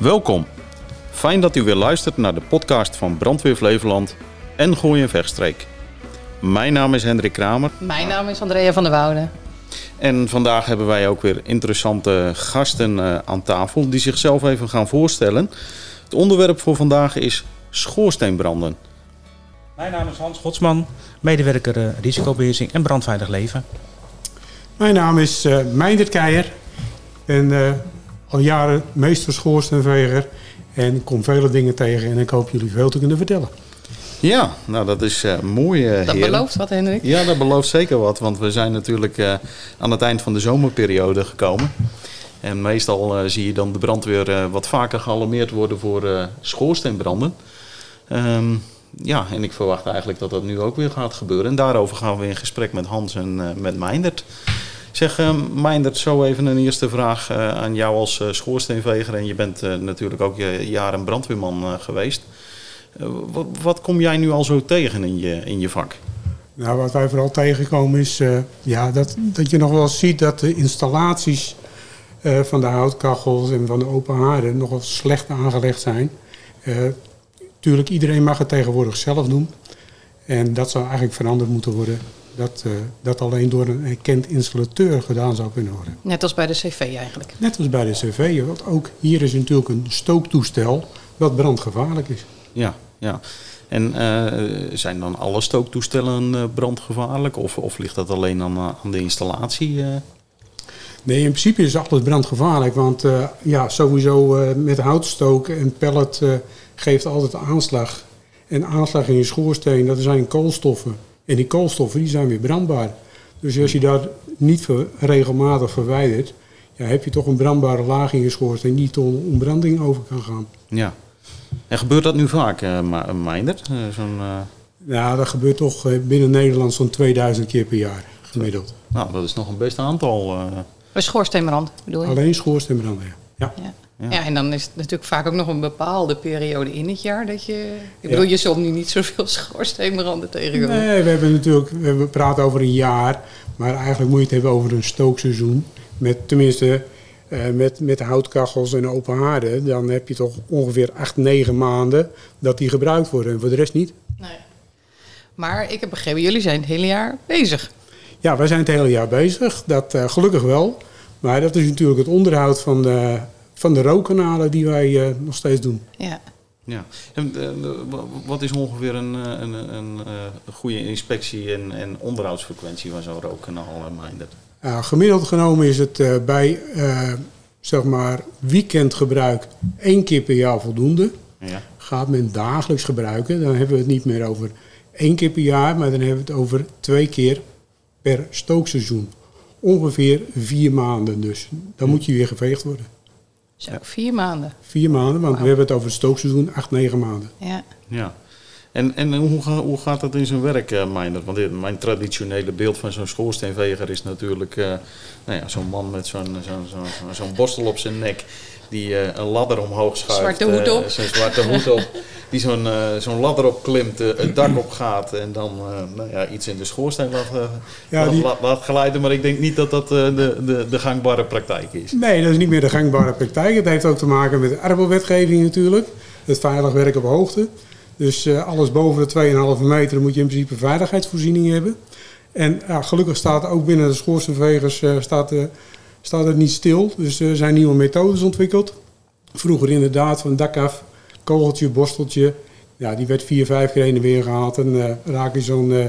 Welkom. Fijn dat u weer luistert naar de podcast van Brandweer Flevoland en Gooi en Vechtstreek. Mijn naam is Hendrik Kramer Mijn naam is Andrea van der Wouden. en vandaag hebben wij ook weer interessante gasten eh, aan tafel die zichzelf even gaan voorstellen. Het onderwerp voor vandaag is schoorsteenbranden. Mijn naam is Hans Godsman, medewerker eh, risicobeheersing en brandveilig leven. Mijn naam is eh Meindert Keijer. Eh, al jaren meester schoorsteenveger en kom vele dingen tegen en ik hoop jullie veel te kunnen vertellen. Ja, nou dat is eh, mooi eh Dat heren. belooft wat, Hendrik. Ja, dat belooft zeker wat, want we zijn natuurlijk eh, aan het eind van de zomerperiode gekomen. En meestal zie je dan de brandweer eh, wat vaker gealarmeerd worden voor eh, schoorsteenbranden. Ehm, ja, en ik verwacht eigenlijk dat dat nu ook weer gaat gebeuren. En daarover gaan we in gesprek met Hans en eh, met Meindert. Zeg, eh Meindert, zo even een eerste vraag eh, aan jou als eh, schoorsteenveger. En je bent natuurlijk ook jaren brandweerman geweest. Wat, kom jij nu al zo tegen in je, in je vak? Nou, wat wij vooral tegenkomen is ja, dat, dat je nog wel ziet dat de installaties van de houtkachels en van de open haarden nog wel slecht aangelegd zijn. Tuurlijk, iedereen mag het tegenwoordig zelf doen. En dat zou eigenlijk veranderd moeten worden. Dat, eh, dat alleen door een erkend installateur gedaan zou kunnen worden. Net als bij de CV eigenlijk. Net als bij de CV, want ook hier is natuurlijk een stooktoestel wat brandgevaarlijk is. Ja, ja. En eh, zijn dan alle stooktoestellen eh, brandgevaarlijk? Of, of ligt dat alleen aan, aan de installatie? eh? Nee, in principe is alles brandgevaarlijk, want eh, ja, sowieso eh, met houtstoken en pellet eh, geeft altijd aanslag. En aanslag in je schoorsteen, dat zijn koolstoffen. En die koolstoffen die zijn weer brandbaar. Dus als je dat niet ver- regelmatig verwijdert, ja, heb je toch een brandbare laag in je schoorsteen die tot een ontbranding over kan gaan. Ja. En gebeurt dat nu vaak, eh Ma- Meindert? Eh, Zo'n, eh, Ja, dat gebeurt toch eh, binnen Nederland zo'n 2000 keer per jaar gemiddeld. nou, dat is nog een best aantal. eh. Bij schoorsteenbrand bedoel je? Alleen schoorsteenbranden, ja. ja. Ja. Ja. Ja. en dan is het natuurlijk vaak ook nog een bepaalde periode in het jaar dat je... Ik bedoel, je zult nu niet zoveel schoorsteenbranden tegenkomen. Nee, we hebben natuurlijk, we praten over een jaar, maar eigenlijk moet je het hebben over een stookseizoen. Met tenminste, eh, met, met houtkachels en open haarden, dan heb je toch ongeveer 8, 9 maanden dat die gebruikt worden en voor de rest niet. Nee. Maar ik heb begrepen, jullie zijn het hele jaar bezig. Ja, wij zijn het hele jaar bezig, dat eh, gelukkig wel. Maar dat is natuurlijk het onderhoud van de, van de rookkanalen die wij eh, nog steeds doen. Ja. Ja. En, eh, wa- wat is ongeveer een, eh, een, een, eh, een goede inspectie en, en onderhoudsfrequentie van zo'n rookkanaal, eh, Meindert? Ja, gemiddeld genomen is het eh, bij eh, zeg maar weekendgebruik één keer per jaar voldoende. Ja. Gaat men dagelijks gebruiken, dan hebben we het niet meer over één keer per jaar, maar dan hebben we het over twee keer per stookseizoen. Ongeveer vier maanden dus. Dan moet je weer geveegd worden. Zo, vier maanden. Vier maanden, want we hebben het over het stookseizoen, acht, negen maanden. Ja. Ja. En, en hoe, ga- hoe gaat dat in zijn werk, Meindert? Want dit- mijn traditionele beeld van zo'n schoorsteenveger is natuurlijk eh, nou ja, zo'n man met zo'n zo'n zo'n zo'n borstel op zijn nek. Die eh, een ladder omhoog schuift. Zwarte hoed eh, op. Zo'n zwarte hoed op. Die zo'n eh, zo'n ladder opklimt, het dak op gaat en dan eh, nou ja, iets in de schoorsteen laat, eh, Ja, laat, die- laat- laat glijden. Maar ik denk niet dat dat eh, de, de, de gangbare praktijk is. Nee, dat is niet meer de gangbare praktijk. Het heeft ook te maken met de arbowetgeving natuurlijk. Het veilig werk op hoogte. Dus eh, alles boven de 2,5 meter moet je in principe veiligheidsvoorziening hebben. En ja, gelukkig staat ook binnen de schoorsteenvegers eh, staat, eh, staat het niet stil. Dus er zijn nieuwe methodes ontwikkeld. Vroeger inderdaad van dak af, kogeltje, borsteltje. Ja, die werd vier, vijf keer heen en weer gehaald. En eh, raak je zo'n eh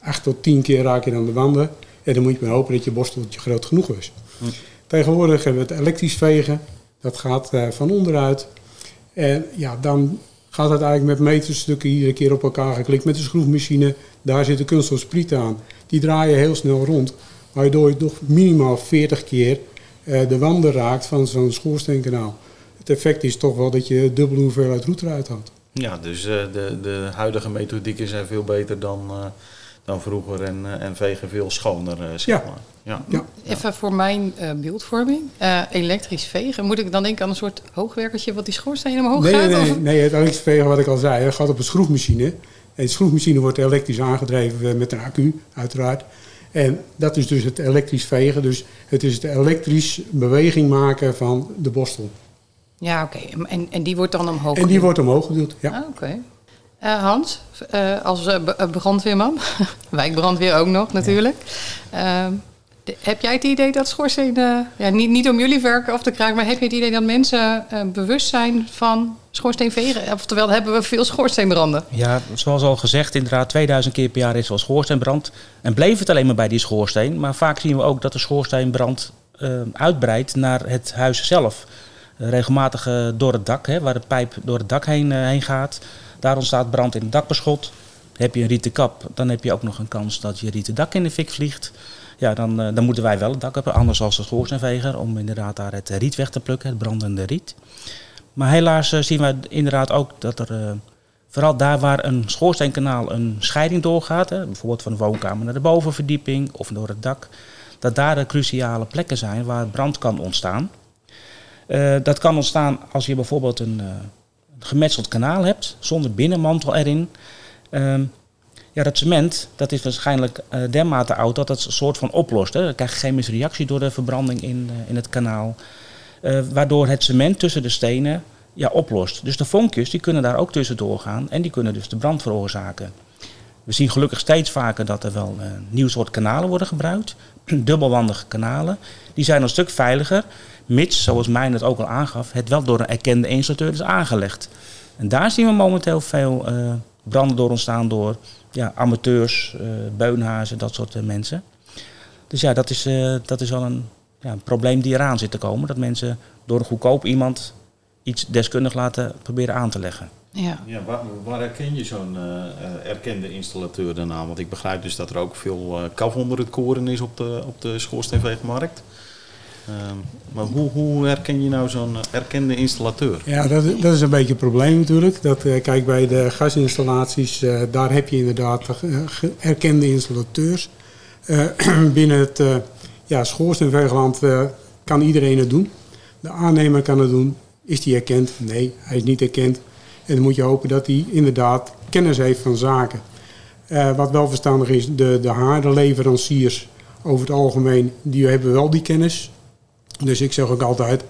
8 tot 10 keer raak je aan de wanden. En dan moet je maar hopen dat je borsteltje groot genoeg is. Tegenwoordig hebben we het elektrisch vegen. Dat gaat eh, van onderuit. En ja, dan gaat het eigenlijk met meterstukken iedere keer op elkaar geklikt met de schroefmachine. Daar zit een kunststof spriet aan. Die draaien heel snel rond. Waardoor je toch minimaal 40 keer eh, de wanden raakt van zo'n schoorsteenkanaal. Het effect is toch wel dat je dubbele hoeveelheid roet eruit haalt. Ja, dus eh, de, de huidige methodieken zijn veel beter dan, eh, dan vroeger en, en vegen veel schoner, eh, zeg Ja. maar. Ja. Ja. Even voor mijn eh, beeldvorming. Eh, elektrisch vegen. Moet ik dan denken aan een soort hoogwerkertje wat die schoorsteen omhoog Nee, gaat? nee, nee, Of- nee, het elektrisch vegen wat ik al zei, dat gaat op een schroefmachine. En de schroefmachine wordt elektrisch aangedreven met een accu, uiteraard. En dat is dus het elektrisch vegen. Dus het is het elektrisch beweging maken van de borstel. Ja, oké. En, en die wordt dan omhoog En die geduwd? wordt omhoog geduwd. Ja. Ah, oké. Eh, Hans, eh, als eh, brandweerman, wijkbrandweer ook nog natuurlijk. Ehm, de- heb jij het idee dat schoorsteen, eh, ja, niet, niet om jullie werk af te krijgen, maar heb je het idee dat mensen eh, bewust zijn van schoorsteenvegen? Oftewel, hebben we veel schoorsteenbranden? Ja, zoals al gezegd, inderdaad, 2000 keer per jaar is wel schoorsteenbrand. En bleef het alleen maar bij die schoorsteen. Maar vaak zien we ook dat de schoorsteenbrand eh, uitbreidt naar het huis zelf. Eh, regelmatig eh, door het dak, hè, waar de pijp door het dak heen, eh, heen gaat. Daar ontstaat brand in het dakbeschot. Heb je een rieten kap, dan heb je ook nog een kans dat je rieten dak in de fik vliegt. Ja, dan, eh, dan moeten wij wel het dak hebben, anders als de schoorsteenveger, om inderdaad daar het riet weg te plukken, het brandende riet. Maar helaas eh, zien we inderdaad ook dat er, eh, vooral daar waar een schoorsteenkanaal een scheiding doorgaat, hè, bijvoorbeeld van de woonkamer naar de bovenverdieping of door het dak, dat daar de cruciale plekken zijn waar brand kan ontstaan. Dat kan ontstaan als je bijvoorbeeld een, een gemetseld kanaal hebt, zonder binnenmantel erin. Ehm, ja, dat cement dat is waarschijnlijk eh, dermate oud dat het een soort van oplost. Hè. Dan krijg je chemische reactie door de verbranding in, eh, in het kanaal. Eh, waardoor het cement tussen de stenen ja, oplost. Dus de vonkjes die kunnen daar ook tussen doorgaan en die kunnen dus de brand veroorzaken. We zien gelukkig steeds vaker dat er wel een nieuw soort kanalen worden gebruikt. Dubbelwandige kanalen. Die zijn een stuk veiliger, mits, zoals mij het ook al aangaf, het wel door een erkende installateur is aangelegd. En daar zien we momenteel veel branden door ontstaan door ja, amateurs, eh, beunhazen, dat soort eh, mensen. Dus ja, dat is, eh, dat is wel een, ja, een probleem die eraan zit te komen. Dat mensen door een goedkoop iemand iets deskundig laten proberen aan te leggen. Ja. Ja, waar, waar herken je zo'n erkende installateur dan aan? Want ik begrijp dus dat er ook veel eh, kaf onder het koren is op de, op de schoorsteenveegmarkt. Ehm, maar hoe, hoe herken je nou zo'n eh, erkende installateur? Ja, dat, dat is een beetje het probleem natuurlijk. Dat, eh, kijk, bij de gasinstallaties, eh, daar heb je inderdaad erkende installateurs. Binnen het eh ja, schoorsteenveegland eh, kan iedereen het doen. De aannemer kan het doen. Is die erkend? Nee, hij is niet erkend. En dan moet je hopen dat hij inderdaad kennis heeft van zaken. Wat wel verstandig is, de, de haardenleveranciers over het algemeen, die hebben wel die kennis. Dus ik zeg ook altijd,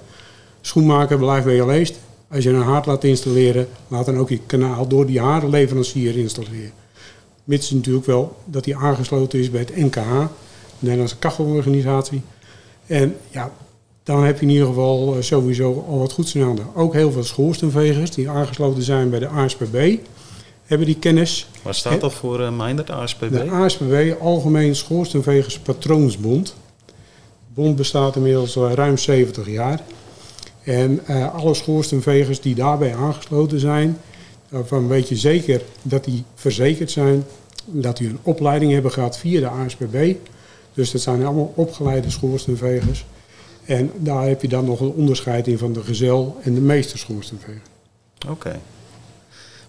schoenmaker blijf bij je leest. Als je een haard laat installeren, laat dan ook je kanaal door die haardenleverancier installeren. Mits natuurlijk wel dat die aangesloten is bij het NKH, de Nederlandse Kachelorganisatie. En ja, dan heb je in ieder geval eh, sowieso al wat goeds in handen. Ook heel veel schoorsteenvegers die aangesloten zijn bij de ASPB, hebben die kennis. Waar staat dat voor, uh, Meindert, ASPB? De ASPB, Algemeen Schoorsteenvegers Patroonsbond. Bond bestaat inmiddels al ruim 70 jaar. En eh, alle schoorsteenvegers die daarbij aangesloten zijn, daarvan weet je zeker dat die verzekerd zijn, dat die een opleiding hebben gehad via de ASPB. Dus dat zijn allemaal opgeleide schoorsteenvegers. En daar heb je dan nog een onderscheid in van de gezel en de meesterschoorsteenveger. Oké.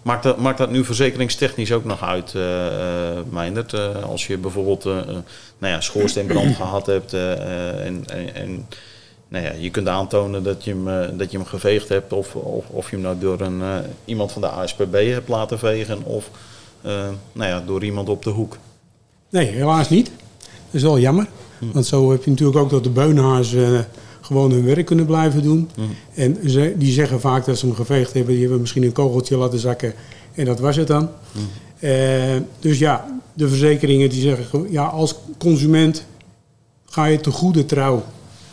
Maakt dat, maakt dat nu verzekeringstechnisch ook nog uit, uh, uh, Meindert? Uh, als je bijvoorbeeld nou ja, schoorsteenbrand gehad hebt en, en, en nou ja, je kunt aantonen dat je hem, dat je hem geveegd hebt of, of, of je hem nou door een, iemand van de ASPB hebt laten vegen of nou ja, door iemand op de hoek. Nee, helaas niet. Dat is wel jammer. Hm. Want zo heb je natuurlijk ook dat de beunhaars gewoon hun werk kunnen blijven doen. Hm. En ze, die zeggen vaak dat ze hem geveegd hebben. Die hebben misschien een kogeltje laten zakken. En dat was het dan. Hm. Uh, dus ja, de verzekeringen die zeggen... Ja, als consument ga je te goede trouw.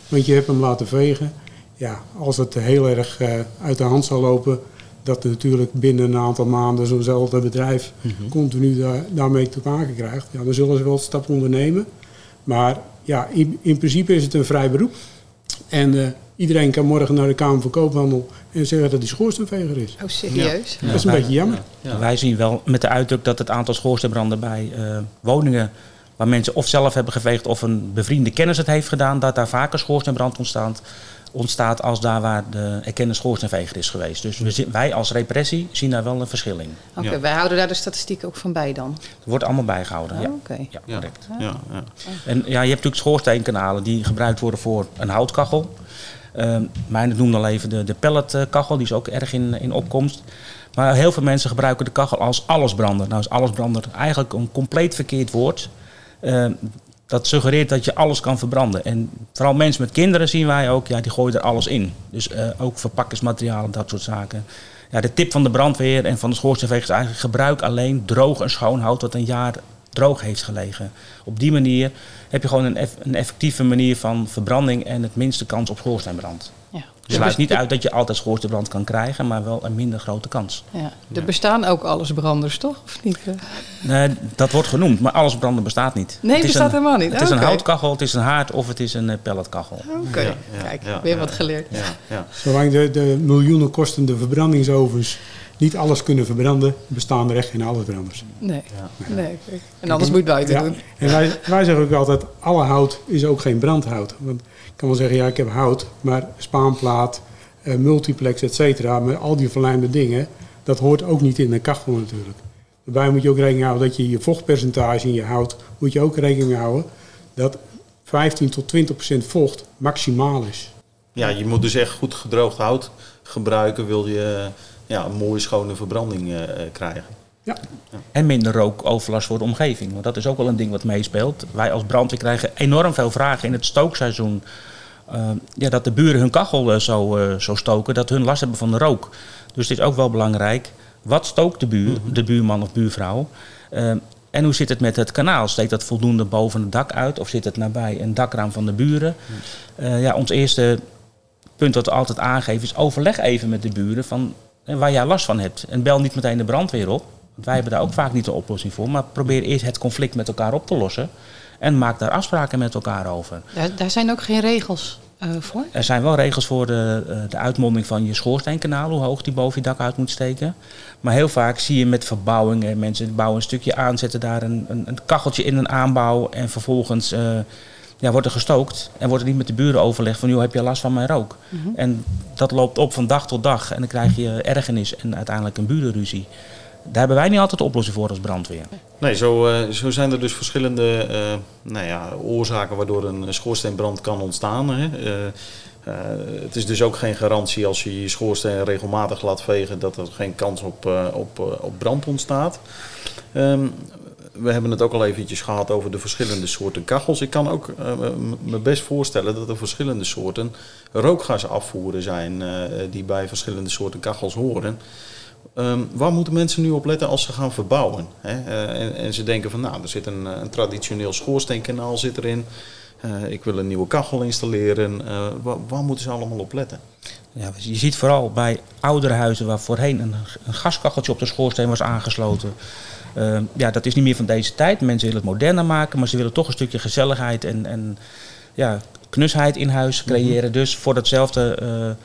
Want je hebt hem laten vegen. Ja, als het heel erg uh, uit de hand zal lopen... dat natuurlijk binnen een aantal maanden zo'nzelfde bedrijf... Hm. Mm-hmm. continu daar, daarmee te maken krijgt. Ja, dan zullen ze wel stap ondernemen. Maar ja, in, in principe is het een vrij beroep. En uh, iedereen kan morgen naar de Kamer van Koophandel en zeggen dat hij schoorsteenveger is. Oh, serieus? Ja. Dat is een beetje jammer. Ja. Wij zien wel met de uitdruk dat het aantal schoorsteenbranden bij uh, woningen waar mensen of zelf hebben geveegd of een bevriende kennis het heeft gedaan, dat daar vaker schoorsteenbrand ontstaat, ontstaat als daar waar de erkende schoorsteenveger is geweest. Dus we, wij als repressie zien daar wel een verschil in. Oké, okay, ja. wij houden daar de statistiek ook van bij dan? Het wordt allemaal bijgehouden, oh, ja. Okay. Ja, correct. Ja, ja. En ja, je hebt natuurlijk schoorsteenkanalen die gebruikt worden voor een houtkachel. Uh, Mijn noemde al even de, de pelletkachel, die is ook erg in, in opkomst. Maar heel veel mensen gebruiken de kachel als allesbrander. Nou is allesbrander eigenlijk een compleet verkeerd woord. Uh, dat suggereert dat je alles kan verbranden. En vooral mensen met kinderen zien wij ook, ja, die gooien er alles in. Dus uh, ook verpakkingsmaterialen, dat soort zaken. Ja, de tip van de brandweer en van de schoorsteenveger is eigenlijk gebruik alleen droog en schoon hout wat een jaar droog heeft gelegen. Op die manier heb je gewoon een, een effectieve manier van verbranding en het minste kans op schoorsteenbrand. Ja. Dus sluit niet uit dat je altijd schoorsteenbrand kan krijgen, maar wel een minder grote kans. Ja. Er bestaan ook allesbranders, toch? Of niet? Nee, dat wordt genoemd, maar alles branden bestaat niet. Nee, het bestaat helemaal niet. Het is een houtkachel, het is een haard of het is een uh, pelletkachel. Oké, ja, kijk, weer wat geleerd. Zolang de, de miljoenen kostende verbrandingsovens niet alles kunnen verbranden, bestaan er echt geen allesbranders. Nee, nee. En alles moet buiten doen. En wij, wij zeggen ook altijd, alle hout is ook geen brandhout. Want kan wel zeggen, ja, ik heb hout, maar spaanplaat, eh, multiplex, et cetera, met al die verlijmde dingen, dat hoort ook niet in een kachel natuurlijk. Daarbij moet je ook rekening houden dat je je vochtpercentage in je hout, moet je ook rekening houden dat 15 tot 20 procent vocht maximaal is. Ja, je moet dus echt goed gedroogd hout gebruiken, wil je ja, een mooie schone verbranding uh, krijgen. Ja. En minder rookoverlast voor de omgeving. Want dat is ook wel een ding wat meespeelt. Wij als brandweer krijgen enorm veel vragen in het stookseizoen. Uh, ja, dat de buren hun kachel zo, uh, zo stoken, dat hun last hebben van de rook. Dus het is ook wel belangrijk. Wat stookt de, buur, mhm. de buurman of buurvrouw? En hoe zit het met het kanaal? Steekt dat voldoende boven het dak uit? Of zit het nabij een dakraam van de buren? ja, ons eerste punt dat we altijd aangeven is overleg even met de buren. Van waar jij last van hebt. En bel niet meteen de brandweer op. Want wij hebben daar ook vaak niet de oplossing voor. Maar probeer eerst het conflict met elkaar op te lossen. En maak daar afspraken met elkaar over. Daar, daar zijn ook geen regels uh, voor? Er zijn wel regels voor de, uh, de uitmonding van je schoorsteenkanaal. Hoe hoog die boven je dak uit moet steken. Maar heel vaak zie je met verbouwingen. Mensen bouwen een stukje aan, zetten daar een, een, een kacheltje in een aanbouw. En vervolgens... Uh, ja, wordt er gestookt en wordt er niet met de buren overlegd van, joh, heb je last van mijn rook? Mhm. En dat loopt op van dag tot dag en dan krijg je ergernis en uiteindelijk een burenruzie. Daar hebben wij niet altijd de oplossing voor als brandweer. Nee, zo, uh, zo zijn er dus verschillende uh, nou ja, oorzaken waardoor een schoorsteenbrand kan ontstaan. Hè. Uh, het is dus ook geen garantie als je je schoorsteen regelmatig laat vegen dat er geen kans op, op, op brand ontstaat. Um, we hebben het ook al eventjes gehad over de verschillende soorten kachels. Ik kan ook me best voorstellen dat er verschillende soorten rookgasafvoeren zijn die bij verschillende soorten kachels horen. Um, waar moeten mensen nu op letten als ze gaan verbouwen? Hè? Uh, en, en, ze denken van nou, er zit een, een traditioneel schoorsteenkanaal zit erin. ik wil een nieuwe kachel installeren. Waar, waar, moeten ze allemaal op letten? Ja, je ziet vooral bij oudere huizen waar voorheen een, een gaskacheltje op de schoorsteen was aangesloten. Uh, ja, dat is niet meer van deze tijd. Mensen willen het moderner maken, maar ze willen toch een stukje gezelligheid en, en ja, knusheid in huis mhm. creëren. Dus voor, datzelfde,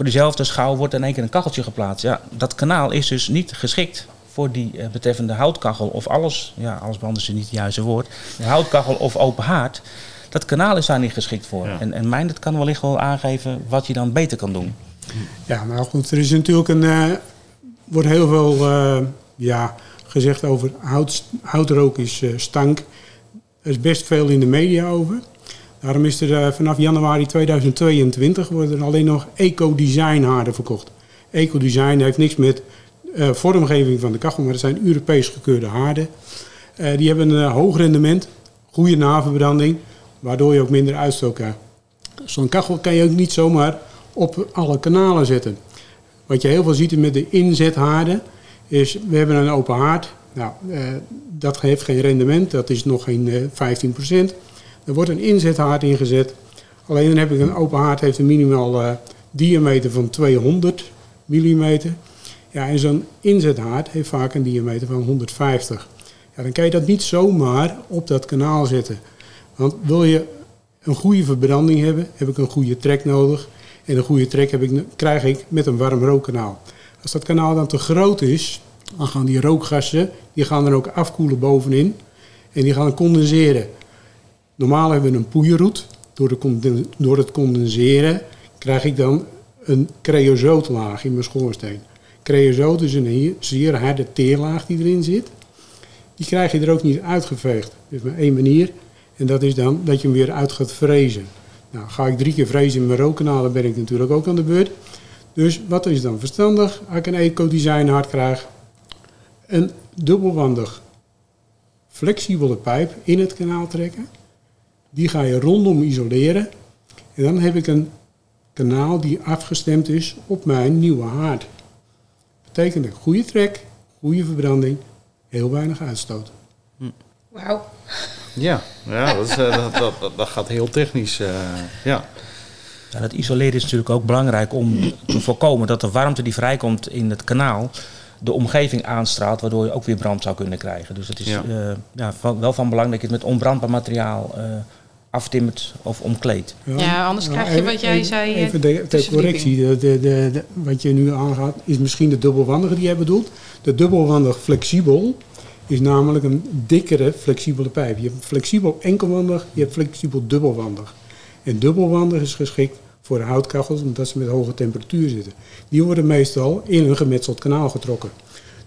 voor diezelfde schouw wordt in één keer een kacheltje geplaatst. Ja, dat kanaal is dus niet geschikt voor die uh, betreffende houtkachel of alles. Ja, alles branden is niet het juiste woord. Een houtkachel of open haard. Dat kanaal is daar niet geschikt voor. En, en mijn dat kan wellicht wel aangeven wat je dan beter kan doen. Ja, nou goed, er is natuurlijk een. Uh, wordt heel veel. ja, gezegd over hout, houtrook is uh, stank. Er is best veel in de media over. Daarom is er uh, vanaf januari 2022 worden alleen nog eco-design haarden verkocht. Eco-design heeft niks met uh, vormgeving van de kachel, maar het zijn Europees gekeurde haarden. die hebben een hoog rendement, goede naverbranding, waardoor je ook minder uitstoot krijgt. Zo'n kachel kan je ook niet zomaar op alle kanalen zetten. Wat je heel veel ziet met de inzethaarden, is we hebben een open haard. Nou, eh, dat heeft geen rendement, dat is nog geen eh, 15%. Er wordt een inzethaard ingezet. Alleen dan heb ik een open haard, heeft een minimaal uh, diameter van 200 mm. Ja, en zo'n inzethaard heeft vaak een diameter van 150. Ja, dan kan je dat niet zomaar op dat kanaal zetten. Want wil je een goede verbranding hebben, heb ik een goede trek nodig. En een goede trek heb ik, krijg ik met een warm rookkanaal. Als dat kanaal dan te groot is, dan gaan die rookgassen die gaan er ook afkoelen bovenin. En die gaan condenseren. Normaal hebben we een poeierroet. Door, door het condenseren krijg ik dan een creosootlaag in mijn schoorsteen. Creosoot is een zeer harde teerlaag die erin zit. Die krijg je er ook niet uitgeveegd. Is maar één manier. En dat is dan dat je hem weer uit gaat frezen. Nou, ga ik drie keer frezen in mijn rookkanaal, dan ben ik natuurlijk ook aan de beurt. Dus wat is dan verstandig? Als ik een eco-design hard krijg, een dubbelwandig flexibele pijp in het kanaal trekken. Die ga je rondom isoleren. En dan heb ik een kanaal die afgestemd is op mijn nieuwe haard. Betekent dat goede trek, goede verbranding, heel weinig uitstoot. Wauw. Ja, ja dat, is, eh, dat, dat, dat, dat gaat heel technisch. eh, ja. Ja, dat isoleren is natuurlijk ook belangrijk om te voorkomen dat de warmte die vrijkomt in het kanaal de omgeving aanstraalt, waardoor je ook weer brand zou kunnen krijgen. Dus het is Ja. ja, van- wel van belang dat je het met onbrandbaar materiaal eh, aftimmert of omkleedt. Ja, anders krijg je wat jij even, zei, eh, Even de, ter tussenverdieping. correctie. De, de, de, de- wat je nu aangaat is misschien de dubbelwandige die jij bedoelt. De dubbelwandig flexibel is namelijk een dikkere flexibele pijp. Je hebt flexibel enkelwandig, je hebt flexibel dubbelwandig. En dubbelwandig is geschikt voor de houtkachels omdat ze met hoge temperatuur zitten. Die worden meestal in een gemetseld kanaal getrokken.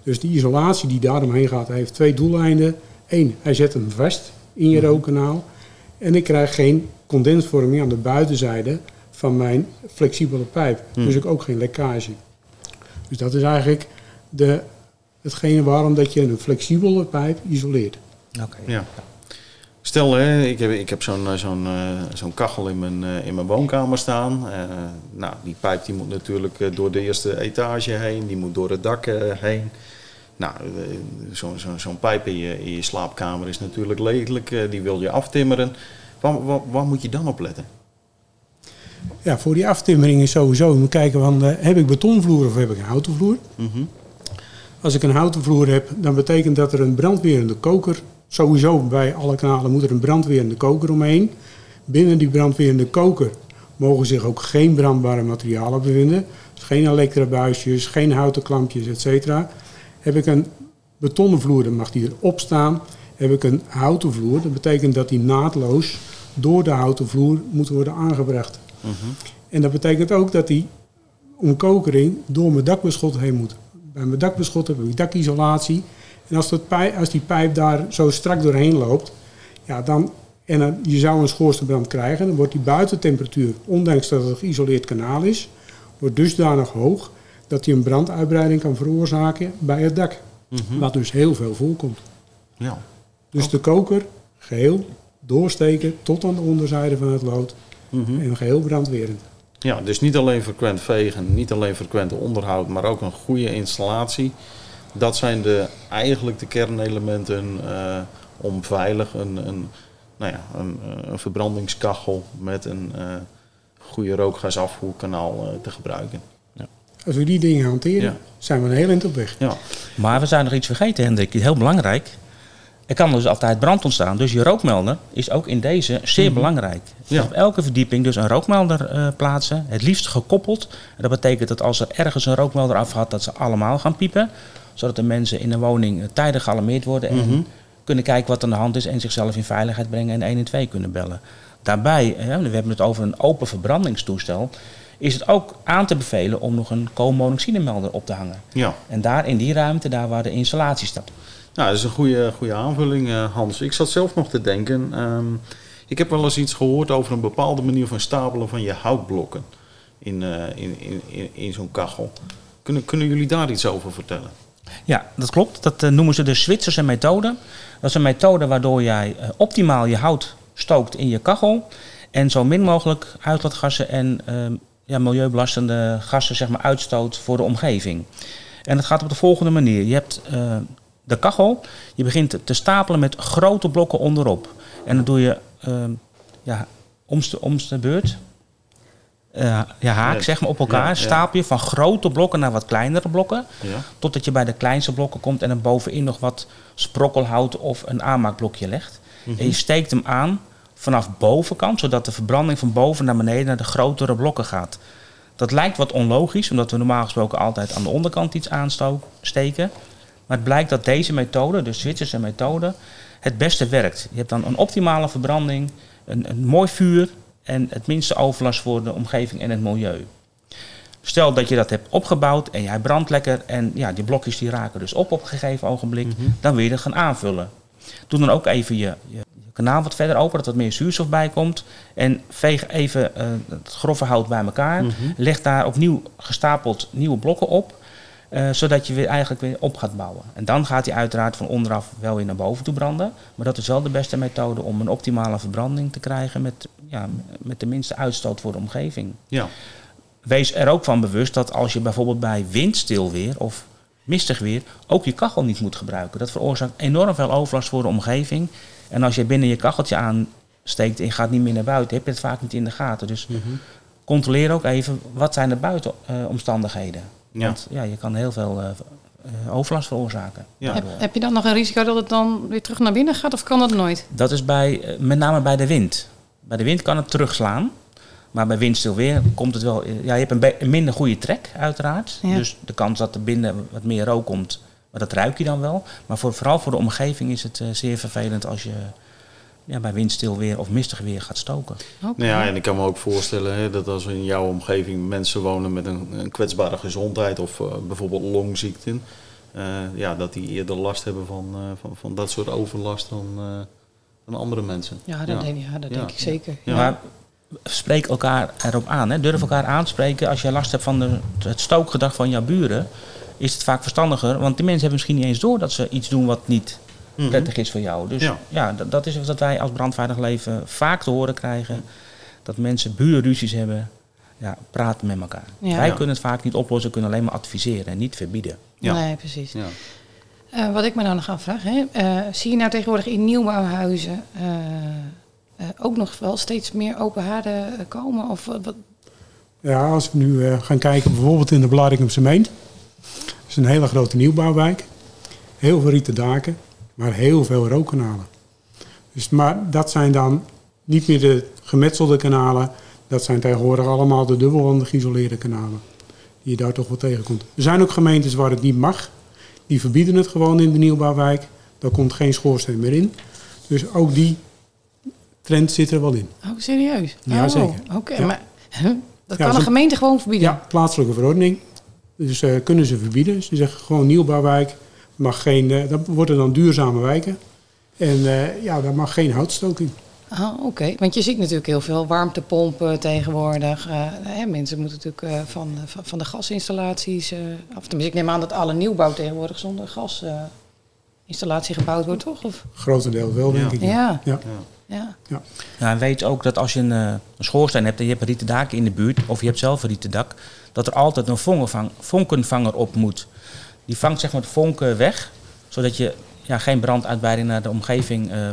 Dus de isolatie die daaromheen gaat, heeft twee doeleinden. Eén, hij zet hem vast in je rookkanaal. En ik krijg geen condensvorming aan de buitenzijde van mijn flexibele pijp. Dus ik ook geen lekkage. Dus dat is eigenlijk de, hetgene waarom dat je een flexibele pijp isoleert. Oké. Ja. Stel, hè, ik heb, ik heb zo'n eh, zo'n eh, zo'n kachel in mijn, eh, in mijn woonkamer staan. Eh, nou, die pijp die moet natuurlijk door de eerste etage heen, die moet door het dak heen. Nou, eh, zo'n zo'n pijp in je, in je slaapkamer is natuurlijk lelijk, eh, die wil je aftimmeren. Waar, waar, waar moet je dan op letten? Ja, voor die aftimmering is sowieso, moet kijken van, eh, heb ik betonvloer of heb ik een houten vloer? Mhm. Als ik een houten vloer heb, dan betekent dat er een brandweerende koker, sowieso bij alle kanalen moet er een brandweerende koker omheen. Binnen die brandweerende koker mogen zich ook geen brandbare materialen bevinden. Dus geen elektrabuisjes, geen houten klampjes, etc. Heb ik een betonnen vloer, dan mag die erop staan. Heb ik een houten vloer, dat betekent dat die naadloos door de houten vloer moet worden aangebracht. En dat betekent ook dat die omkokering door mijn dakbeschot heen moet. Bij mijn dakbeschot heb ik dakisolatie. En als, dat pijp, als die pijp daar zo strak doorheen loopt, ja, dan, en dan, je zou een schoorsteenbrand krijgen, dan wordt die buitentemperatuur, ondanks dat het een geïsoleerd kanaal is, wordt dusdanig hoog dat die een branduitbreiding kan veroorzaken bij het dak. Wat dus heel veel voorkomt. Ja. Dus de koker geheel doorsteken tot aan de onderzijde van het lood Mhm. en geheel brandwerend. Ja, dus niet alleen frequent vegen, niet alleen frequent onderhoud, maar ook een goede installatie. Dat zijn de, eigenlijk de kernelementen eh, om veilig een, een, nou ja, een, eh, een verbrandingskachel met een eh, goede rookgasafvoerkanaal te gebruiken. Als we die dingen hanteren, Ja. zijn we een heel eind op weg. Ja, Maar we zijn nog iets vergeten, Hendrik. Heel belangrijk. Er kan dus altijd brand ontstaan. Dus je rookmelder is ook in deze zeer belangrijk. Ja. Op elke verdieping dus een rookmelder eh, plaatsen. Het liefst gekoppeld. En dat betekent dat als er ergens een rookmelder afgaat, dat ze allemaal gaan piepen. Zodat de mensen in de woning eh, tijdig gealarmeerd worden. En kunnen kijken wat aan de hand is. En zichzelf in veiligheid brengen en 112 kunnen bellen. Daarbij, we hebben het over een open verbrandingstoestel. Is het ook aan te bevelen om nog een koolmonoxidemelder op te hangen. ja. En daar in die ruimte, daar waar de installatie staat. Nou, dat is een goede, goede aanvulling, eh, Hans. Ik zat zelf nog te denken. ehm, ik heb wel eens iets gehoord over een bepaalde manier van stapelen van je houtblokken in, eh, in, in, in, in zo'n kachel. Kunnen, kunnen jullie daar iets over vertellen? Ja, dat klopt. Dat eh, noemen ze de Zwitserse methode. Dat is een methode waardoor jij optimaal je hout stookt in je kachel. En zo min mogelijk uitlaatgassen en ehm, ja, milieubelastende gassen zeg maar, uitstoot voor de omgeving. En dat gaat op de volgende manier. Je hebt eh, de kachel. Je begint te stapelen met grote blokken onderop. En dat doe je ehm, ja, omste, omste beurt. Eh, ja, haak zeg maar op elkaar. Ja, ja. Stapel je van grote blokken naar wat kleinere blokken. Ja? Totdat je bij de kleinste blokken komt en er bovenin nog wat sprokkelhout of een aanmaakblokje legt. En je steekt hem aan vanaf bovenkant, zodat de verbranding van boven naar beneden naar de grotere blokken gaat. Dat lijkt wat onlogisch, omdat we normaal gesproken altijd aan de onderkant iets aansteken. Maar het blijkt dat deze methode, de Zwitserse methode, het beste werkt. Je hebt dan een optimale verbranding, een, een mooi vuur en het minste overlast voor de omgeving en het milieu. Stel dat je dat hebt opgebouwd en jij brandt lekker en ja, die blokjes die raken dus op op een gegeven ogenblik, dan wil je dat gaan aanvullen. Doe dan ook even je kanaal wat verder open, dat wat meer zuurstof bij komt. En veeg even eh, het grove hout bij elkaar. Leg daar opnieuw gestapeld nieuwe blokken op. Eh, zodat je weer eigenlijk weer op gaat bouwen. En dan gaat hij uiteraard van onderaf wel weer naar boven toe branden. Maar dat is wel de beste methode om een optimale verbranding te krijgen met, ja, met de minste uitstoot voor de omgeving. Ja. Wees er ook van bewust dat als je bijvoorbeeld bij windstil weer of mistig weer ook je kachel niet moet gebruiken. Dat veroorzaakt enorm veel overlast voor de omgeving. En als je binnen je kacheltje aansteekt en je gaat niet meer naar buiten, heb je het vaak niet in de gaten. Dus Mhm. controleer ook even wat zijn de buitenomstandigheden. Ja. Want ja, je kan heel veel eh, eh, overlast veroorzaken. Ja. Heb, heb je dan nog een risico dat het dan weer terug naar binnen gaat of kan dat nooit? Dat is bij, eh, met name bij de wind. Bij de wind kan het terugslaan. Maar bij windstil weer komt het wel. Ja, je hebt een, be- een minder goede trek, uiteraard. Ja. Dus de kans dat er binnen wat meer rook komt, maar dat ruik je dan wel. Maar voor, vooral voor de omgeving is het eh, zeer vervelend als je ja, bij windstil weer of mistig weer gaat stoken. Oké. Nou ja, en ik kan me ook voorstellen hè, dat als in jouw omgeving mensen wonen met een, een kwetsbare gezondheid of eh, bijvoorbeeld longziekten, eh, ja, dat die eerder last hebben van, eh, van, van dat soort overlast dan, eh, dan andere mensen. Ja, dat, Denk, ja, dat Ja. denk ik zeker. Ja. Maar spreek elkaar erop aan. Hè. Durf elkaar aanspreken. Als je last hebt van de, het stookgedrag van jouw buren, is het vaak verstandiger. Want die mensen hebben misschien niet eens door dat ze iets doen wat niet Mhm. prettig is voor jou. Dus Ja. ja, dat, dat is wat wij als brandveilig leven vaak te horen krijgen. Dat mensen burenruzies hebben. Ja, praten met elkaar. Ja. Wij Ja. kunnen het vaak niet oplossen, kunnen alleen maar adviseren en niet verbieden. Ja. Nee, precies. Ja. Eh, wat ik me nou nog afvraag, hè, eh, zie je nou tegenwoordig in nieuwbouwhuizen eh, eh, ook nog wel steeds meer open haarden komen? Of wat, Ja, als we nu eh, gaan kijken bijvoorbeeld in de Blaricumse Meent. Is een hele grote nieuwbouwwijk. Heel veel rieten daken, maar heel veel rookkanalen. Dus, maar dat zijn dan niet meer de gemetselde kanalen. Dat zijn tegenwoordig allemaal de dubbelwandig geïsoleerde kanalen. Die je daar toch wel tegenkomt. Er zijn ook gemeentes waar het niet mag. Die verbieden het gewoon in de nieuwbouwwijk. Daar komt geen schoorsteen meer in. Dus ook die trend zit er wel in. oh, serieus? Ja, oh, zeker. Oké, Ja. maar huh? dat Ja, kan een gemeente gewoon verbieden? Ja, plaatselijke verordening. Dus eh, kunnen ze verbieden. Ze zeggen gewoon nieuwbouwwijk. Mag geen, eh, dat worden dan duurzame wijken. En eh, ja, daar mag geen houtstook in. Ah, oké. Want je ziet natuurlijk heel veel warmtepompen tegenwoordig. Eh, hè, mensen moeten natuurlijk eh, van, van, van de gasinstallaties eh, af. Tenminste, ik neem aan dat alle nieuwbouw tegenwoordig zonder gasinstallatie gebouwd wordt, toch? Of? Grotendeels wel, denk Ja. ik. Ja. Ja. Ja. Ja, en weet ook dat als je een, eh, een schoorsteen hebt en je hebt een rieten dak in de buurt, of je hebt zelf een rieten dak, dat er altijd een vonkenvang, vonkenvanger op moet. Die vangt zeg maar de vonken weg, zodat je ja, geen branduitbreiding naar de omgeving eh,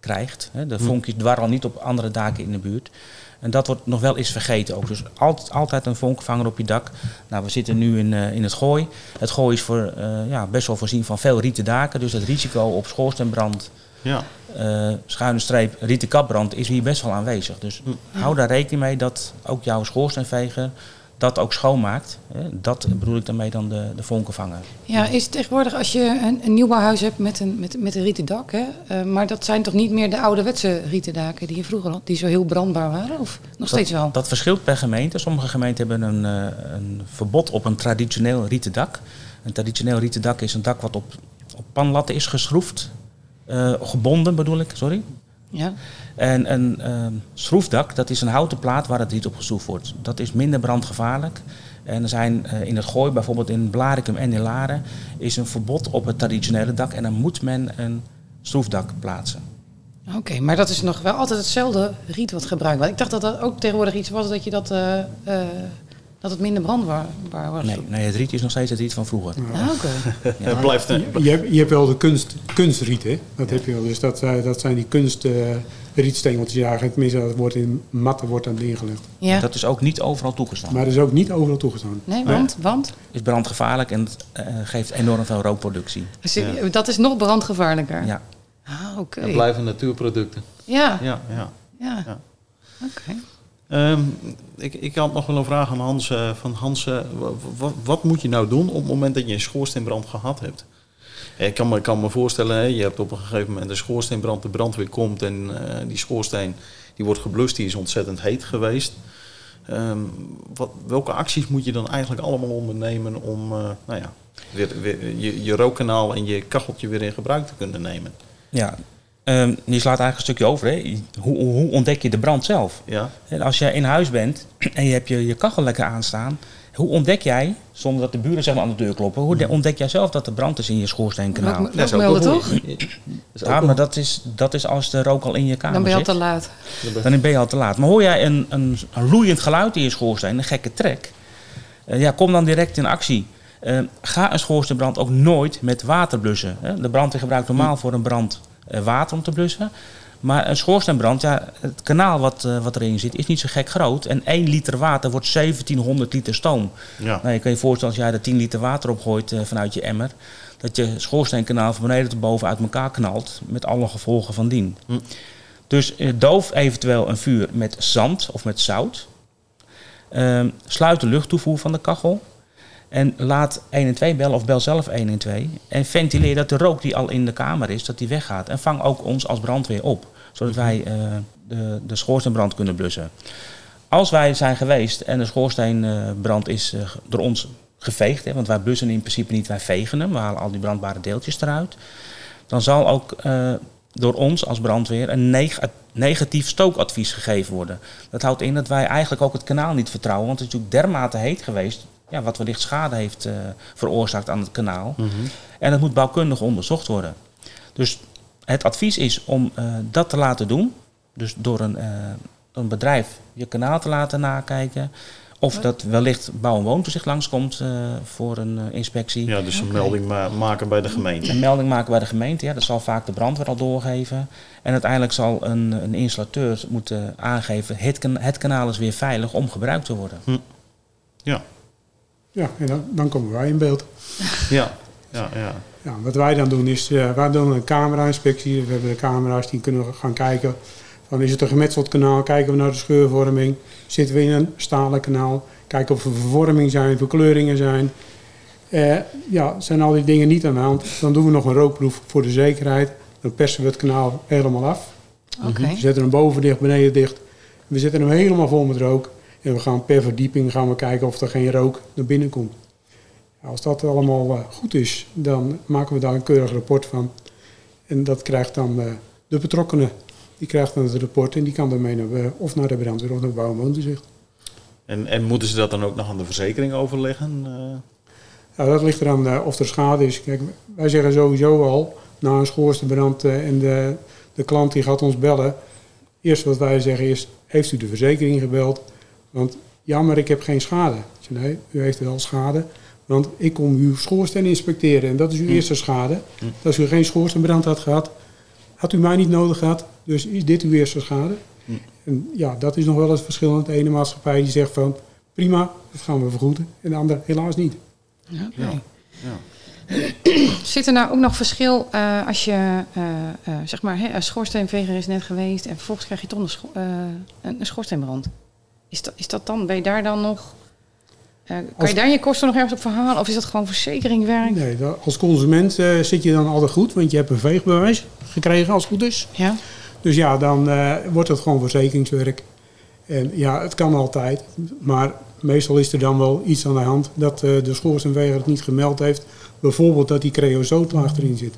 krijgt. Hè. De vonkjes dwarrelen niet op andere daken in de buurt. En dat wordt nog wel eens vergeten ook. Dus altijd, altijd een vonkenvanger op je dak. Nou, we zitten nu in, eh, in het gooi. Het gooi is voor, eh, ja, best wel voorzien van veel rieten daken. Dus het risico op schoorsteenbrand Ja. Eh, schuine streep rieten kapbrand is hier best wel aanwezig. Dus hou daar rekening mee dat ook jouw schoorsteenveger dat ook schoonmaakt. Hè. Dat bedoel ik daarmee dan de, de vonkenvanger. Ja, is het tegenwoordig als je een, een nieuwbouwhuis hebt met een, met, met een rieten dak, hè? eh, maar dat zijn toch niet meer de ouderwetse rieten daken die je vroeger had, die zo heel brandbaar waren? Of nog steeds wel? Dat, dat verschilt per gemeente. Sommige gemeenten hebben een, eh, een verbod op een traditioneel rieten dak. Een traditioneel rieten dak is een dak wat op, op panlatten is geschroefd. Eh, gebonden bedoel ik, sorry. Ja. En een ehm, schroefdak, dat is een houten plaat waar het riet op geschroefd wordt. Dat is minder brandgevaarlijk. En er zijn eh, in het gooi, bijvoorbeeld in Blaricum en in Laren, is een verbod op het traditionele dak. En dan moet men een schroefdak plaatsen. Oké, maar dat is nog wel altijd hetzelfde riet wat gebruikt wordt. Ik dacht dat dat ook tegenwoordig iets was dat je dat, eh, dat het minder brandbaar was. Nee, nee, het riet is nog steeds het riet van vroeger. Ah, oké. Het blijft een, Je, je, hebt, je hebt wel de kunst, kunstriet, hè? Dat heb je wel. Dus dat, eh, dat zijn die kunst eh, rietstengeltjes eigenlijk. Tenminste, dat wordt in matten wordt aan neergelegd. Ja. Dat is ook niet overal toegestaan. Maar dat is ook niet overal toegestaan. Nee, want? Want? Het is brandgevaarlijk en het eh, geeft enorm veel rookproductie. Dus Dat is nog brandgevaarlijker? Ja. Ah, oké. het blijven natuurproducten. Ja, Ja, ja. ja. Ja. Oké. Ehm, ik, ik had nog wel een vraag aan Hans. eh, van Hans, eh, wa- wa- wat moet je nou doen op het moment dat je een schoorsteenbrand gehad hebt? Eh, Ik kan me, kan me voorstellen, je hebt op een gegeven moment een schoorsteenbrand, de brandweer komt en die schoorsteen die wordt geblust, die is ontzettend heet geweest. Ehm, wat, welke acties moet je dan eigenlijk allemaal ondernemen om nou ja, weer, weer, je, je rookkanaal en je kacheltje weer in gebruik te kunnen nemen? Ja. Ehm, je slaat eigenlijk een stukje over. Hè. Hoe, hoe ontdek je de brand zelf? Ja, En als je in huis bent en je hebt je, je kachel lekker aanstaan Hoe ontdek jij, zonder dat de buren zeg maar, aan de deur kloppen, hoe de- ontdek jij zelf dat er brand is in je schoorsteenkanaal? Dat is ook ook melden wel toch? Dat Ja, maar dat is, dat is als de rook al in je kamer Dan ben je al te laat. Dan ben je al te laat. Maar hoor jij een, een, een loeiend geluid in je schoorsteen, een gekke trek, eh, ja, kom dan direct in actie. Eh, ga een schoorsteenbrand ook nooit met water blussen. Hè. De brandweer gebruikt normaal voor een brand water om te blussen. Maar een schoorsteenbrand, ja, het kanaal wat, eh, wat erin zit, is niet zo gek groot. En 1 liter water wordt 1700 liter stoom. Ja. Nou, je kan je voorstellen als jij er 10 liter water opgooit eh, vanuit je emmer, dat je schoorsteenkanaal van beneden tot boven uit elkaar knalt, met alle gevolgen van dien. Hm. Dus eh, doof eventueel een vuur met zand of met zout. Ehm, sluit de luchttoevoer van de kachel. En laat 112 bellen of bel zelf 112. En ventileer dat de rook die al in de kamer is, dat die weggaat. En vang ook ons als brandweer op. Zodat wij eh, de, de schoorsteenbrand kunnen blussen. Als wij zijn geweest en de schoorsteenbrand is eh, door ons geveegd, hè, want wij blussen in principe niet, wij vegen hem, we halen al die brandbare deeltjes eruit, dan zal ook eh, door ons als brandweer een neg- negatief stookadvies gegeven worden. Dat houdt in dat wij eigenlijk ook het kanaal niet vertrouwen, want het is natuurlijk dermate heet geweest, ja, wat wellicht schade heeft eh, veroorzaakt aan het kanaal. Mhm. En dat moet bouwkundig onderzocht worden. Dus het advies is om eh, dat te laten doen. Dus door een, eh, een bedrijf je kanaal te laten nakijken. Of dat wellicht bouw- en woontoezicht langskomt eh voor een inspectie. Ja, dus een melding ma- maken bij de gemeente. Een melding maken bij de gemeente, ja, dat zal vaak de brandweer al doorgeven. En uiteindelijk zal een, een installateur moeten aangeven: het, kan- het kanaal is weer veilig om gebruikt te worden. Ja, Ja, en dan, dan komen wij in beeld. ja, ja, ja. Ja, wat wij dan doen is, eh, wij doen een camera-inspectie. We hebben de camera's die kunnen gaan kijken. Van is het een gemetseld kanaal? Kijken we naar de scheurvorming? Zitten we in een stalen kanaal? Kijken of er vervorming zijn, verkleuringen zijn. Eh, ja, zijn al die dingen niet aan de hand. Dan doen we nog een rookproef voor de zekerheid. Dan persen we het kanaal helemaal af. Oké. We zetten hem boven dicht, beneden dicht. We zetten hem helemaal vol met rook. En we gaan per verdieping gaan we kijken of er geen rook naar binnen komt. Als dat allemaal eh, goed is, dan maken we daar een keurig rapport van. En dat krijgt dan eh, de betrokkenen. Die krijgt dan het rapport en die kan daarmee naar, eh, of naar de brandweer of naar bouw- en woontoezicht. En, en moeten ze dat dan ook nog aan de verzekering overleggen? Ja, dat ligt eraan of er schade is. Kijk, wij zeggen sowieso al, na een schoorsteenbrand en de, de klant die gaat ons bellen. Eerst wat wij zeggen is, heeft u de verzekering gebeld? Want ja, maar ik heb geen schade. Nee, u heeft wel schade. Want ik kom uw schoorsteen inspecteren en dat is uw eerste schade. Als u geen schoorsteenbrand had gehad, had u mij niet nodig gehad. Dus is dit uw eerste schade? En ja, dat is nog wel het verschil. De ene maatschappij die zegt van, prima, dat gaan we vergoeden. En de andere helaas niet. Ja, oké. Ja. ja. Zit er nou ook nog verschil eh, als je, eh, eh, zeg maar, hè, een schoorsteenveger is net geweest en vervolgens krijg je toch een, scho- eh, een, een schoorsteenbrand? Is dat, is dat dan, ben je daar dan nog, eh, kan Als- je daar je kosten nog ergens op verhalen of is dat gewoon verzekeringwerk? Nee, dat- als consument eh, zit je dan altijd goed, want je hebt een veegbewijs gekregen als het goed is. Ja? Dus ja, dan eh, wordt het gewoon verzekeringswerk. En ja, het kan altijd, maar meestal is er dan wel iets aan de hand dat de schoorsteenveger het niet gemeld heeft. Bijvoorbeeld dat die creosootlaag erin zit.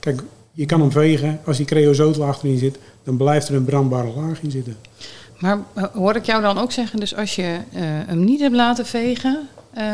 Kijk, je kan hem vegen, als die creosootlaag erin zit, dan blijft er een brandbare laag in zitten. Maar eh, hoor ik jou dan ook zeggen, dus als je eh, hem niet hebt laten vegen, eh,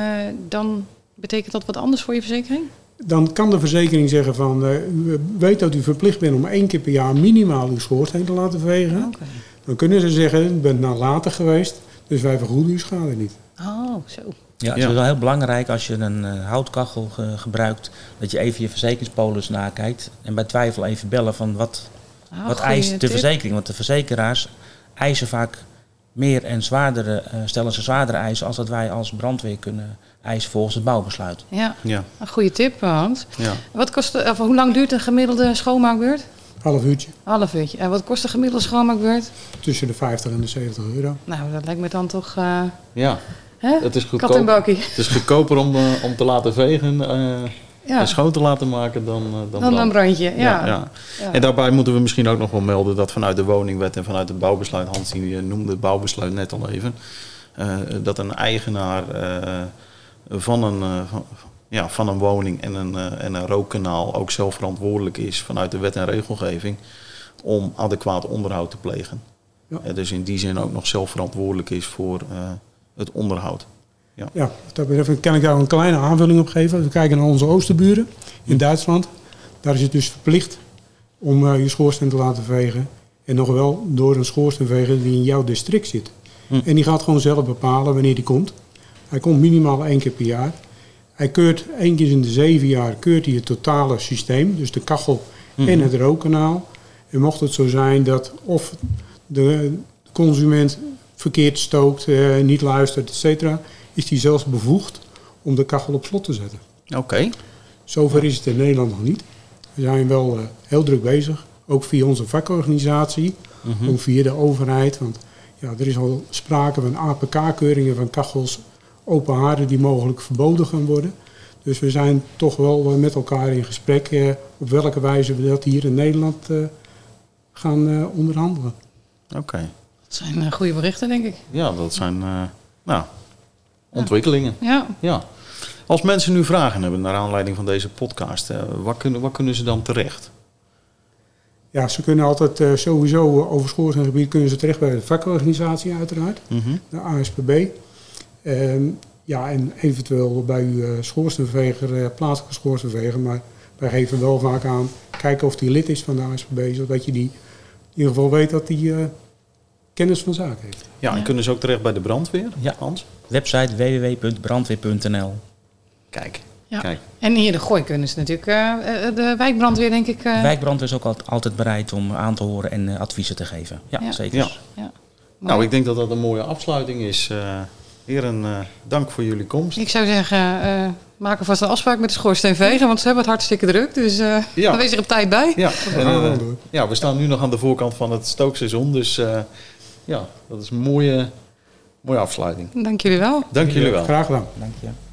dan betekent dat wat anders voor je verzekering? Dan kan de verzekering zeggen van, eh, u weet dat u verplicht bent om één keer per jaar minimaal uw schoorsteen te laten vegen. Oké. Dan kunnen ze zeggen, u bent nalatig geweest, dus wij vergoeden uw schade niet. Oh, zo. Ja, het Ja. is wel heel belangrijk als je een eh, houtkachel ge- gebruikt, dat je even je verzekeringspolis nakijkt. En bij twijfel even bellen van wat, Ah, wat eist de tip. verzekering. Want de verzekeraars eisen vaak meer en zwaardere, eh, stellen ze zwaardere eisen als dat wij als brandweer kunnen eisen volgens het bouwbesluit. Ja, Ja, een goede tip, Hans. ja. Wat kost, of hoe lang duurt een gemiddelde schoonmaakbeurt? Half uurtje, Half uurtje. En wat kost de gemiddelde schoonmaakbeurt? tussen de 50 en de 70 euro. Nou, dat lijkt me dan toch... eh ja. hè? Het is Kat en goedkoop. bakkie. Het is goedkoper om, eh, om te laten vegen eh, Ja, en schoon te laten maken dan, eh, dan, dan brand. brandje. Ja. Ja, ja. Ja. En daarbij moeten we misschien ook nog wel melden dat vanuit de woningwet en vanuit het bouwbesluit, Hans die eh, noemde het bouwbesluit net al even, eh, dat een eigenaar eh, van, een, van, ja, van een woning en een, en een rookkanaal ook zelf verantwoordelijk is vanuit de wet en regelgeving om adequaat onderhoud te plegen. Ja. Dus in die zin ook nog zelf verantwoordelijk is voor eh, het onderhoud. Ja, wat dat betreft kan ik daar een kleine aanvulling op geven. Als we kijken naar onze oosterburen in Duitsland. Daar is het dus verplicht om eh, je schoorsteen te laten vegen. En nog wel door een schoorsteenveger die in jouw district zit. Hm. En die gaat gewoon zelf bepalen wanneer die komt. Hij komt minimaal één keer per jaar. Hij keurt één keer in de zeven jaar keurt hij het totale systeem. Dus de kachel en het rookkanaal. En mocht het zo zijn dat of de consument verkeerd stookt, eh, niet luistert, et cetera, is hij zelfs bevoegd om de kachel op slot te zetten. Oké. Zover is het in Nederland nog niet. We zijn wel eh, heel druk bezig, ook via onze vakorganisatie, ook via de overheid. Want ja, er is al sprake van APK-keuringen van kachels, open haarden die mogelijk verboden gaan worden. Dus we zijn toch wel eh, met elkaar in gesprek eh, op welke wijze we dat hier in Nederland eh, gaan eh, onderhandelen. Oké. Dat zijn eh, goede berichten, denk ik. Ja, dat zijn eh, nou, ontwikkelingen. Ja. Ja. Als mensen nu vragen hebben naar aanleiding van deze podcast, eh, waar, kunnen, waar kunnen ze dan terecht? Ja, ze kunnen altijd eh, sowieso over schoorsteengebied kunnen ze terecht bij de vakorganisatie uiteraard, Mhm. de ASPB. Ehm, ja, en eventueel bij uw eh, schoorsteenveger, eh, plaatselijke schoorsteenveger. Maar wij geven wel vaak aan, kijken of die lid is van de ASPB, zodat je die in ieder geval weet dat die eh, kennis van zaken heeft. Ja, en kunnen ze ook terecht bij de brandweer? Ja. Hans? Website www.brandweer.nl. Kijk. ja. Kijk. En hier de gooi kunnen ze natuurlijk eh, eh, de wijkbrandweer, denk ik. eh, Wijkbrandweer is ook al- altijd bereid om aan te horen en adviezen te geven. Ja, Ja. zeker. Ja. ja. Nou, ik denk dat dat een mooie afsluiting is. Eh heren, eh, dank voor jullie komst. Ik zou zeggen, eh maak alvast een afspraak met de schoorsteenveger, want ze hebben het hartstikke druk. Dus eh Ja. wees er op tijd bij. Ja, en, ja, we staan nu nog aan de voorkant van het stookseizoen. Dus eh, ja, dat is een mooie, mooie afsluiting. Dank jullie wel. Dank jullie wel. Graag gedaan. Dank je.